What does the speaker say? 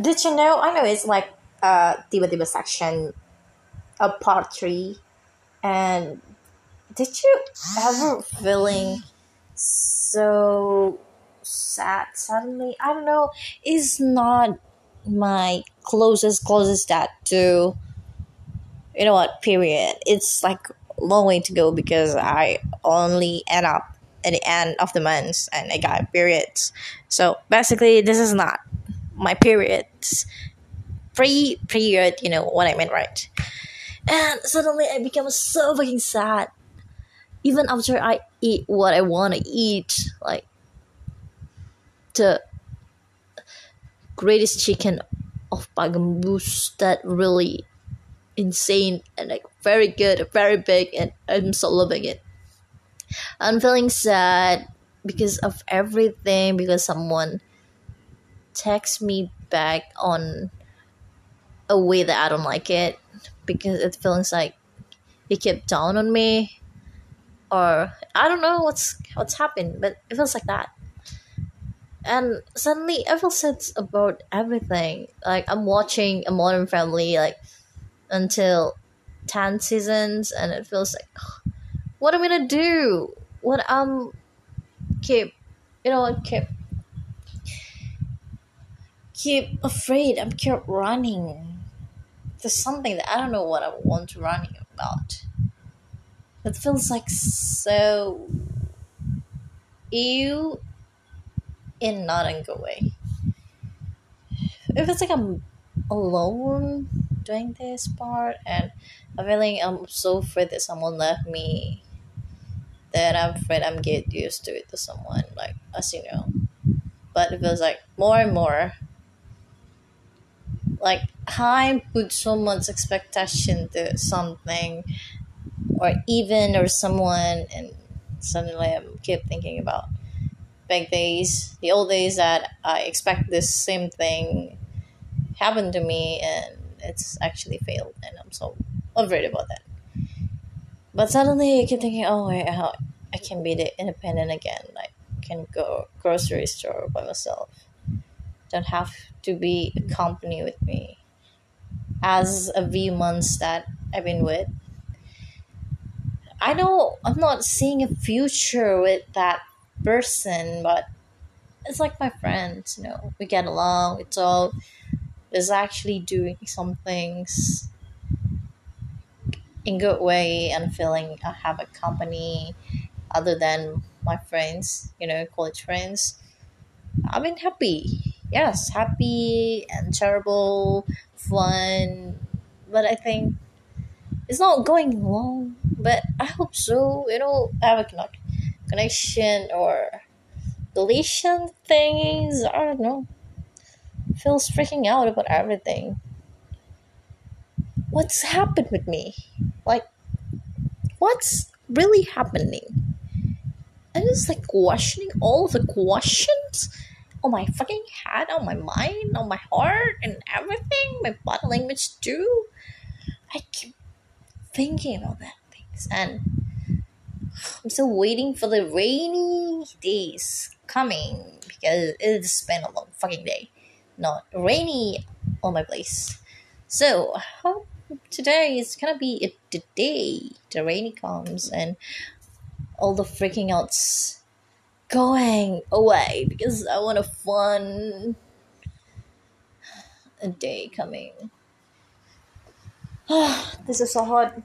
did you know? I know it's like uh tiba-tiba section, a part three, and did you ever feeling so sad suddenly? I don't know. It's not my closest closest that to you know what period it's like long way to go because i only end up at the end of the month and i got periods so basically this is not my periods. Pre period you know what i meant right? And suddenly i became so fucking sad. Even after i eat what i want to eat like the greatest chicken of Pak Gembus that really insane and like very good, very big, and I'm so loving it. I'm feeling sad because of everything because someone texts me back on a way that I don't like it because it feels like he kept down on me or I don't know what's what's happened, but it feels like that and suddenly I sad about everything. Like I'm watching a Modern Family like until ten seasons, and it feels like, what am I gonna do? What I'm keep, you know, what keep keep afraid. I'm keep running. There's something that I don't know what I want to running about. It feels like so you in not in good way. If it's like I'm alone doing this part and I'm feeling I'm so afraid that someone left me that I'm afraid I'm get used to it to someone like as you know. But it feels like more and more like I put so much expectation to something or even or someone and suddenly I keep thinking about back days, the old days that I expect this same thing happened to me and it's actually failed and I'm so afraid about that. But suddenly I keep thinking, oh, I, I can be the independent again. Like, can go grocery store by myself. Don't have to be a company with me. As a few months that I've been with, I know I'm not seeing a future with that person, but it's like my friends, you know, we get along, it's all Is actually doing some things in good way and feeling I have a company other than my friends, you know, college friends. I've been happy. Yes, happy and terrible, fun. But I think it's not going long. But I hope so. You know, I have a connection or deletion things. I don't know. Feels freaking out about everything. What's happened with me? Like, what's really happening? I'm just like questioning all the questions on my fucking head, on my mind, on my heart, and everything. My body language too. I keep thinking about that things and I'm still waiting for the rainy days coming because it's been a long fucking day. Not rainy on my place. So, I hope today is gonna be the day the rainy comes and all the freaking outs going away because I want a fun day coming. this is so hot.